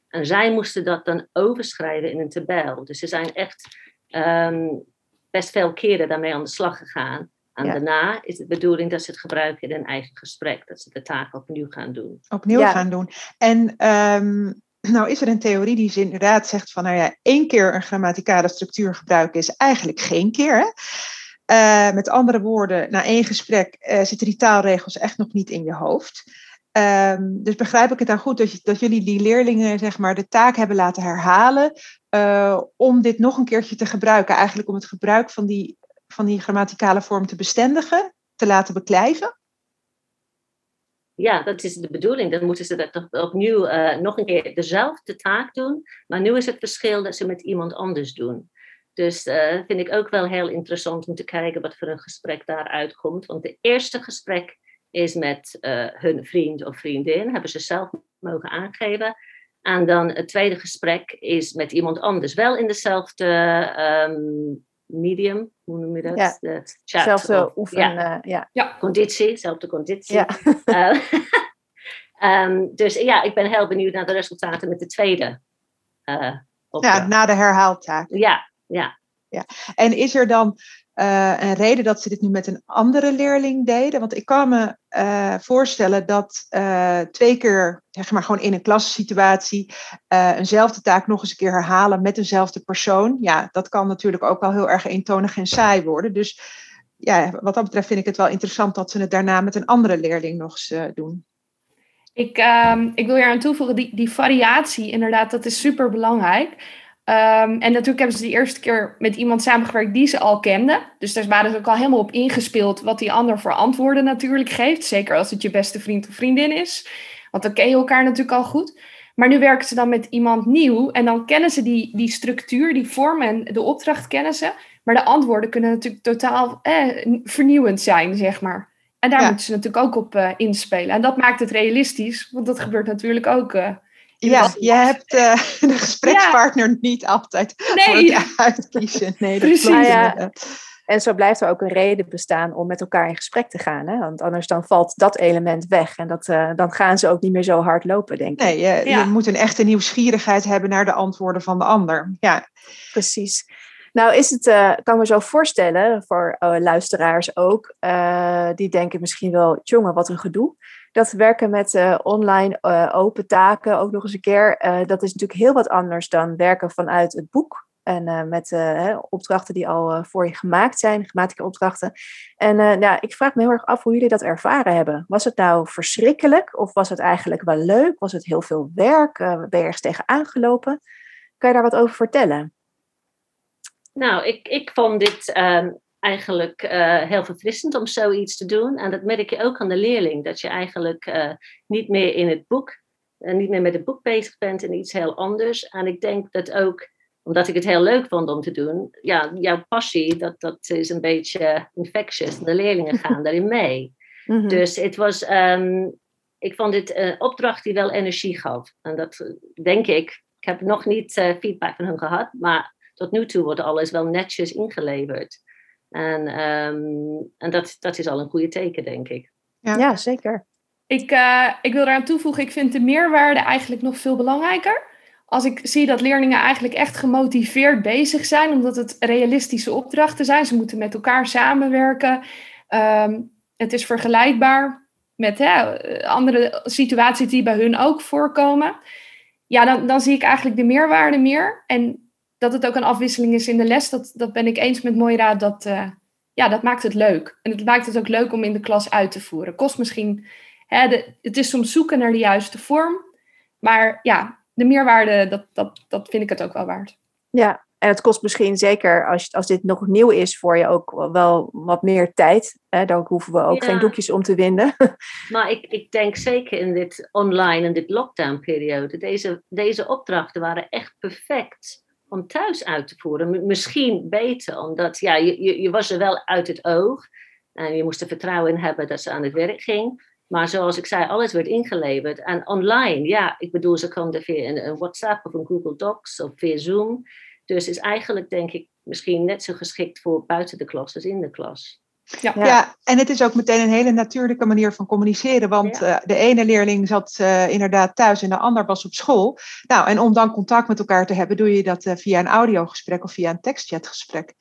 En zij moesten dat dan overschrijven in een tabel. Dus ze zijn echt ehm, best veel keren daarmee aan de slag gegaan. En Ja. daarna is het de bedoeling dat ze het gebruiken in een eigen gesprek. Dat ze de taak opnieuw gaan doen. opnieuw Ja. gaan doen. En ehm, nou is er een theorie die ze inderdaad zegt van, nou ja, één keer een grammaticale structuur gebruiken is eigenlijk geen keer. Hè? Eh, met andere woorden, na één gesprek eh, zitten die taalregels echt nog niet in je hoofd. Ehm, dus begrijp ik het dan goed dat, je, dat jullie die leerlingen zeg maar, de taak hebben laten herhalen eh, om dit nog een keertje te gebruiken. Eigenlijk om het gebruik van die, van die grammaticale vorm te bestendigen, te laten beklijven. Ja, dat is de bedoeling. Dan moeten ze dat opnieuw eh, nog een keer dezelfde taak doen. Maar nu is het verschil dat ze met iemand anders doen. Dus eh vind ik ook wel heel interessant om te kijken wat voor een gesprek daaruit komt. Want de eerste gesprek is met hun vriend of vriendin. Hebben ze zelf mogen aangeven. En dan het tweede gesprek is met iemand anders. Wel in dezelfde ehm, medium, hoe noem je dat? Ja. De chat Zelfde of- oefen. ja eh, ja. conditie, dezelfde conditie. Ja. Eh, ehm, dus ja, ik ben heel benieuwd naar de resultaten met de tweede. eh Ja, na de herhaaltaak. ja, ja. En is er dan eh, een reden dat ze dit nu met een andere leerling deden? Want ik kan me eh, voorstellen dat eh, twee keer, zeg maar gewoon in een klassensituatie, eh, eenzelfde taak nog eens een keer herhalen met dezelfde persoon. Ja, dat kan natuurlijk ook wel heel erg eentonig en saai worden. Dus ja, wat dat betreft vind ik het wel interessant dat ze het daarna met een andere leerling nog eens eh, doen. Ik, ehm, ik wil hier aan toevoegen, die, die variatie, inderdaad, dat is super belangrijk. Ehm, en natuurlijk hebben ze de eerste keer met iemand samengewerkt die ze al kenden. Dus daar waren ze ook al helemaal op ingespeeld wat die ander voor antwoorden natuurlijk geeft. Zeker als het je beste vriend of vriendin is. Want dan ken je elkaar natuurlijk al goed. Maar nu werken ze dan met iemand nieuw en dan kennen ze die, die structuur, die vorm en de opdracht kennen ze. Maar de antwoorden kunnen natuurlijk totaal eh, vernieuwend zijn, zeg maar. En daar Ja. moeten ze natuurlijk ook op eh, inspelen. En dat maakt het realistisch, want dat gebeurt natuurlijk ook. in Ja, je hebt eh, de gesprekspartner niet altijd voor Nee, het uitkiezen. Nee, dat Precies. ja. En zo blijft er ook een reden bestaan om met elkaar in gesprek te gaan. Hè? Want anders dan valt dat element weg. En dat, eh, dan gaan ze ook niet meer zo hard lopen, denk ik. Nee, je, Ja. je moet een echte nieuwsgierigheid hebben naar de antwoorden van de ander. Ja, Precies. Nou is het, eh, kan ik me zo voorstellen, voor eh, luisteraars ook, eh, die denken misschien wel, jongen, wat een gedoe. Dat werken met eh, online eh, open taken, ook nog eens een keer, eh, dat is natuurlijk heel wat anders dan werken vanuit het boek. En met opdrachten die al voor je gemaakt zijn, gematigde opdrachten. En nou, ik vraag me heel erg af hoe jullie dat ervaren hebben. Was het nou verschrikkelijk of was het eigenlijk wel leuk? Was het heel veel werk? Ben je ergens tegen aangelopen? Kan je daar wat over vertellen? Nou, ik, ik vond dit ehm, eigenlijk eh, heel verfrissend om zoiets te doen. En dat merk je ook aan de leerling. Dat je eigenlijk eh, niet meer in het boek, en niet meer met het boek bezig bent en iets heel anders. En ik denk dat ook, omdat ik het heel leuk vond om te doen, ja, jouw passie, dat, dat is een beetje infectious. De leerlingen gaan daarin mee. Mhm. Dus het was, ehm, ik vond dit een opdracht die wel energie gaf. En dat eh, denk ik, ik heb nog niet eh, feedback van hun gehad, maar tot nu toe wordt alles wel netjes ingeleverd. En, ehm, en dat, dat is al een goede teken, denk ik. Ja. Ja, zeker. Ik, eh, ik wil eraan toevoegen, ik vind de meerwaarde eigenlijk nog veel belangrijker. Als ik zie dat leerlingen eigenlijk echt gemotiveerd bezig zijn, omdat het realistische opdrachten zijn. Ze moeten met elkaar samenwerken. Ehm, het is vergelijkbaar met hè, andere situaties die bij hun ook voorkomen. Ja, dan, dan zie ik eigenlijk de meerwaarde meer. En dat het ook een afwisseling is in de les, dat, dat ben ik eens met Moira. Dat, eh, ja, dat maakt het leuk. En het maakt het ook leuk om in de klas uit te voeren. Kost misschien, hè, de, het is soms zoeken naar de juiste vorm. Maar ja, de meerwaarde, dat, dat, dat vind ik het ook wel waard. Ja, En het kost misschien zeker, als, als dit nog nieuw is voor je, ook wel wat meer tijd. Hè? Dan hoeven we ook geen doekjes om te winden. Maar ik, ik denk zeker in dit online en dit lockdown-periode, deze, deze opdrachten waren echt perfect om thuis uit te voeren. Misschien beter, omdat ja, je, je, was er wel uit het oog. En je moest er vertrouwen in hebben dat ze aan het werk ging. Maar zoals ik zei, alles werd ingeleverd. En online, ja, ik bedoel, ze konden via een WhatsApp of een Google Docs of via Zoom. Dus is eigenlijk, denk ik, misschien net zo geschikt voor buiten de klas als in de klas. Ja. ja, en het is ook meteen een hele natuurlijke manier van communiceren. Want eh, de ene leerling zat uh, inderdaad thuis en de ander was op school. Nou, en om dan contact met elkaar te hebben, doe je dat uh, via een audiogesprek of via een tekstchatgesprek.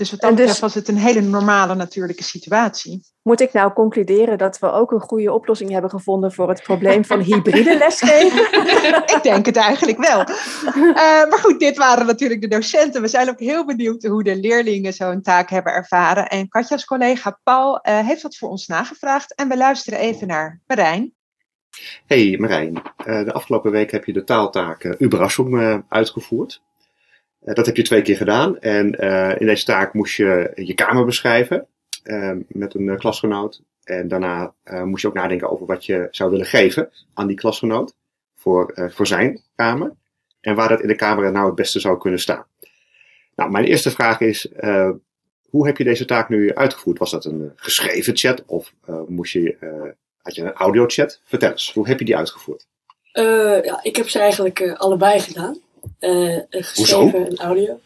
Dus wat dat dus, betreft was het een hele normale, natuurlijke situatie. Moet ik nou concluderen dat we ook een goede oplossing hebben gevonden voor het probleem van hybride lesgeven? ik denk het eigenlijk wel. Uh, maar goed, dit waren natuurlijk de docenten. We zijn ook heel benieuwd hoe de leerlingen zo'n taak hebben ervaren. En Katja's collega Paul uh, heeft dat voor ons nagevraagd. En we luisteren even naar Marijn. Hey Marijn, uh, de afgelopen week heb je de taaltaak Uberrassum uitgevoerd. Eh, dat heb je twee keer gedaan. En eh, in deze taak moest je je kamer beschrijven eh, met een klasgenoot. En daarna moest je ook nadenken over wat je zou willen geven aan die klasgenoot voor, voor zijn kamer. En waar dat in de kamer nou het beste zou kunnen staan. Nou, mijn eerste vraag is, hoe heb je deze taak nu uitgevoerd? Was dat een geschreven chat of moest je, had je een audiochat? Vertel eens, hoe heb je die uitgevoerd? ja, ik heb ze eigenlijk allebei gedaan. Uh, geschreven en audio.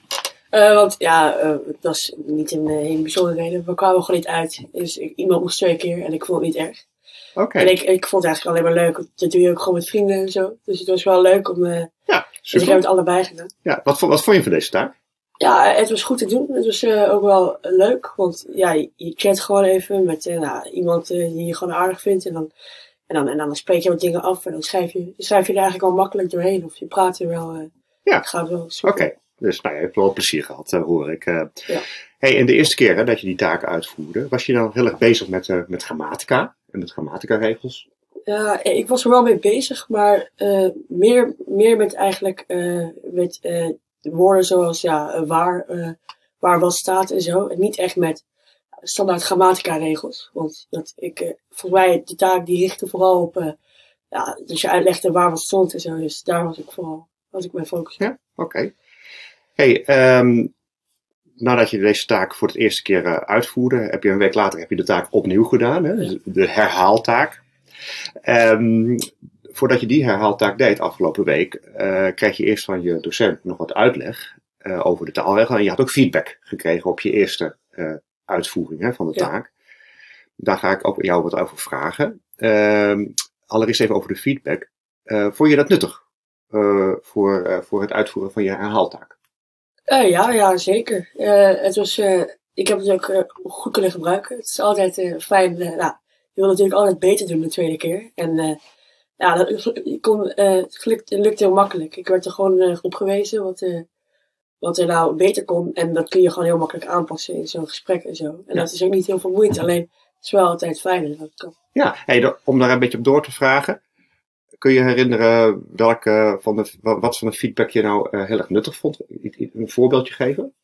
Uh, want ja, uh, dat is niet een hele bijzondere reden. We kwamen gewoon niet uit. Dus ik, iemand moest twee keer en ik vond het niet erg. Oké. En ik, ik vond het eigenlijk alleen maar leuk. Dat doe je ook gewoon met vrienden en zo. Dus het was wel leuk om. Ja, super. Dus ik heb het allebei gedaan. Ja, wat, wat vond je van deze taak? Ja, het was goed te doen. Het was ook wel leuk. Want ja, je, je chat gewoon even met nou, iemand die je gewoon aardig vindt. En dan, en, dan, en dan spreek je wat dingen af. En dan schrijf je, schrijf je er eigenlijk wel makkelijk doorheen. Of je praat er wel ja. gaat wel Oké, dus nou, je hebt wel plezier gehad, uh, hoor ik. Uh, ja. hey, en de eerste keer hè, dat je die taken uitvoerde, was je dan heel erg bezig met, uh, met grammatica en met grammatica-regels? Ja, ik was er wel mee bezig, maar meer, meer met eigenlijk met woorden zoals ja, waar, waar wat staat en zo. En niet echt met standaard grammatica-regels. Want dat ik, volgens mij, de taak die richtte vooral op, ja, dus je uitlegde waar wat stond en zo. Dus daar was ik vooral als ik mijn focus. Ja, oké. Hey, um, nadat je deze taak voor het eerste keer uh, uitvoerde, heb je een week later heb je de taak opnieuw gedaan, hè? Dus de herhaaltaak. Um, voordat je die herhaaltaak deed afgelopen week, uh, kreeg je eerst van je docent nog wat uitleg uh, over de taalregel. En je had ook feedback gekregen op je eerste uitvoering hè, van de taak. Daar ga ik ook jou wat over vragen. Uh, allereerst even over de feedback. vond je dat nuttig? Uh, voor, uh, voor het uitvoeren van je herhaaltaak? Uh, ja, ja, zeker. het was, ik heb het ook goed kunnen gebruiken. Het is altijd fijn. nou, je wil natuurlijk altijd beter doen de tweede keer. En ja, dat kon, het, lukt, het lukt heel makkelijk. Ik werd er gewoon op gewezen wat, wat er nou beter kon. En dat kun je gewoon heel makkelijk aanpassen in zo'n gesprek en zo. En ja. dat is ook niet heel veel moeite. Alleen het is wel altijd fijn dat het kan. Ja, hey, om daar een beetje op door te vragen. Kun je herinneren welke van de, wat van de feedback je nou uh, heel erg nuttig vond? Een voorbeeldje geven?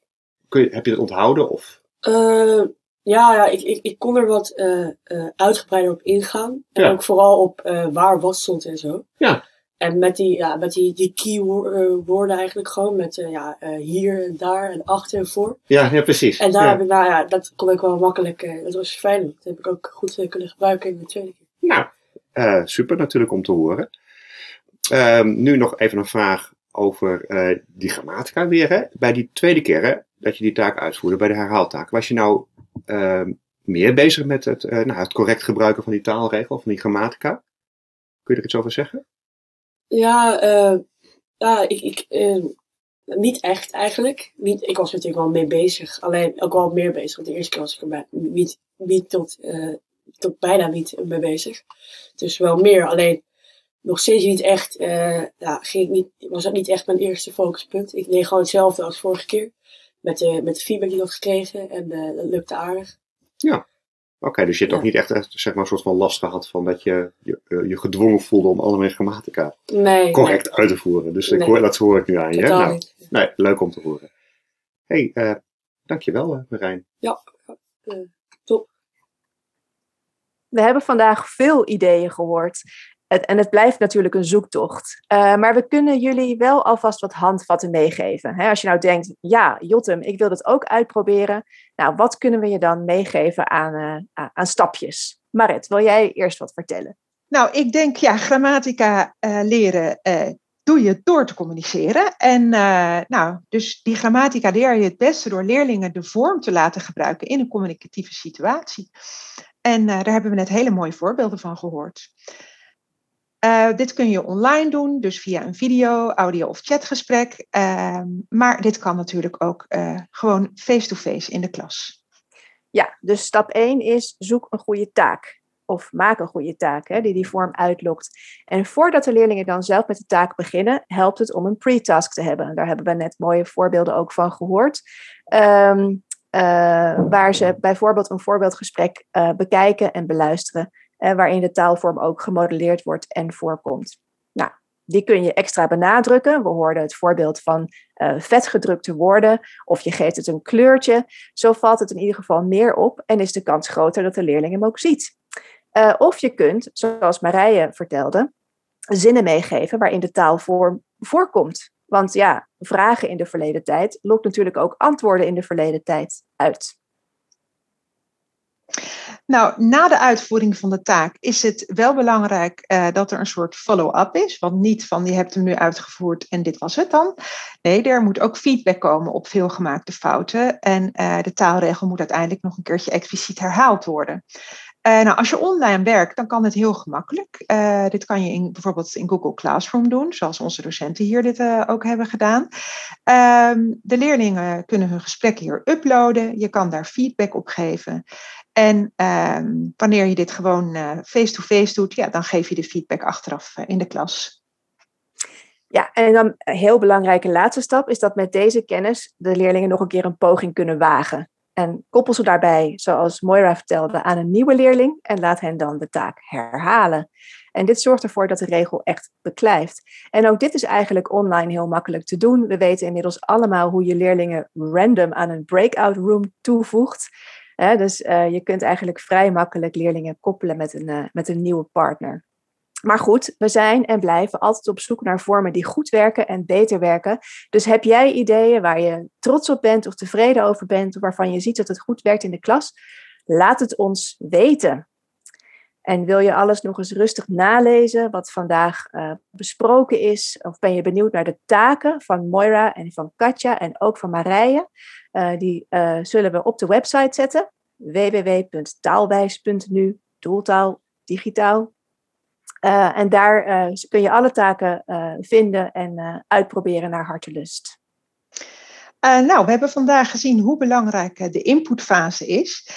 Kun je, heb je het onthouden? Of? Uh, ja, ja ik, ik, ik kon er wat uh, uitgebreider op ingaan. En ook vooral op waar wat stond en zo. Ja. En met die, ja, met die, die keywoorden eigenlijk gewoon. Met ja, hier en daar en achter en voor. Ja, ja precies. En daar ja. heb ik, nou ja, dat kon ik wel makkelijk. dat was fijn. Dat heb ik ook goed kunnen gebruiken in de tweede keer. Nou, uh, super natuurlijk om te horen. Uh, nu nog even een vraag over uh, die grammatica weer. Hè? Bij die tweede keer hè, dat je die taak uitvoerde, bij de herhaaltaak, was je nou ehm, meer bezig met het, eh, nou, het correct gebruiken van die taalregel, van die grammatica? Kun je er iets over zeggen? Ja, ja ik, ik niet echt eigenlijk. Niet, ik was natuurlijk wel mee bezig, alleen ook wel meer bezig. Want de eerste keer was ik er niet, niet tot tot bijna niet mee bezig. Dus wel meer, alleen nog steeds niet echt, uh, ja, ging ik niet, was dat niet echt mijn eerste focuspunt. Ik deed gewoon hetzelfde als vorige keer. Met de, met de feedback die ik had gekregen en uh, dat lukte aardig. Ja, oké, dus je hebt ja. ook niet echt, zeg maar, een soort van last gehad van dat je je, eh, je gedwongen voelde om allemaal grammatica nee, correct nee. uit te voeren. Dus nee. ik hoor, dat hoor ik nu aan je. Nou, Nee, leuk om te horen. hey, uh, dankjewel Marijn. Ja. We hebben vandaag veel ideeën gehoord. En het blijft natuurlijk een zoektocht. Uh, maar we kunnen jullie wel alvast wat handvatten meegeven. Als je nou denkt, ja, Jotem, ik wil dat ook uitproberen. Nou, wat kunnen we je dan meegeven aan, uh, aan stapjes? Marit, wil jij eerst wat vertellen? Nou, ik denk, ja, grammatica uh, leren doe je door te communiceren. En nou, dus die grammatica leer je het beste door leerlingen de vorm te laten gebruiken in een communicatieve situatie. En daar hebben we net hele mooie voorbeelden van gehoord. Uh, dit kun je online doen, dus via een video, audio of chatgesprek. Uh, maar dit kan natuurlijk ook uh, gewoon face-to-face in de klas. Ja, dus stap 1 is zoek een goede taak. Of maak een goede taak hè, die die vorm uitlokt. En voordat de leerlingen dan zelf met de taak beginnen, helpt het om een pre-task te hebben. Daar hebben we net mooie voorbeelden ook van gehoord. Um, waar ze bijvoorbeeld een voorbeeldgesprek bekijken en beluisteren uh, waarin de taalvorm ook gemodelleerd wordt en voorkomt. Nou, die kun je extra benadrukken. We hoorden het voorbeeld van vetgedrukte woorden of je geeft het een kleurtje. Zo valt het in ieder geval meer op en is de kans groter dat de leerling hem ook ziet. Of je kunt, zoals Marije vertelde, zinnen meegeven waarin de taalvorm voorkomt. Want ja, vragen in de verleden tijd lokt natuurlijk ook antwoorden in de verleden tijd uit. Nou, na de uitvoering van de taak is het wel belangrijk uh, dat er een soort follow-up is. Want niet van je hebt hem nu uitgevoerd en dit was het dan. Nee, er moet ook feedback komen op veelgemaakte fouten. En uh, de taalregel moet uiteindelijk nog een keertje expliciet herhaald worden. Uh, nou, als je online werkt, dan kan het heel gemakkelijk. Uh, dit kan je in, bijvoorbeeld in Google Classroom doen, zoals onze docenten hier dit uh, ook hebben gedaan. Uh, de leerlingen kunnen hun gesprekken hier uploaden. Je kan daar feedback op geven. En ehm, wanneer je dit gewoon face-to-face -face doet, ja, dan geef je de feedback achteraf in de klas. Ja, en dan een heel belangrijke laatste stap is dat met deze kennis de leerlingen nog een keer een poging kunnen wagen. En koppel ze daarbij, zoals Moira vertelde, aan een nieuwe leerling en laat hen dan de taak herhalen. En dit zorgt ervoor dat de regel echt beklijft. En ook dit is eigenlijk online heel makkelijk te doen. We weten inmiddels allemaal hoe je leerlingen random aan een breakout room toevoegt. dus uh, je kunt eigenlijk vrij makkelijk leerlingen koppelen met een, uh, met een nieuwe partner. Maar goed, we zijn en blijven altijd op zoek naar vormen die goed werken en beter werken. Dus heb jij ideeën waar je trots op bent of tevreden over bent, of waarvan je ziet dat het goed werkt in de klas? Laat het ons weten. En wil je alles nog eens rustig nalezen wat vandaag uh, besproken is? Of ben je benieuwd naar de taken van Moira en van Katja en ook van Marije? Uh, die uh, zullen we op de website zetten. www.taalwijs.nu, doeltaal, digitaal, uh, en daar uh, kun je alle taken uh, vinden en uitproberen naar hartelust. nou, we hebben vandaag gezien hoe belangrijk de inputfase is.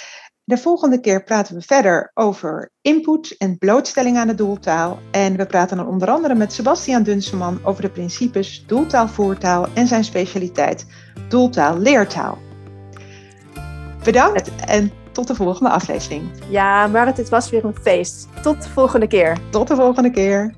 De volgende keer praten we verder over input en blootstelling aan de doeltaal. En we praten dan onder andere met Sebastian Dunseman over de principes doeltaal-voertaal en zijn specialiteit doeltaal-leertaal. Bedankt en tot de volgende aflevering. Ja, maar het was weer een feest. Tot de volgende keer. Tot de volgende keer.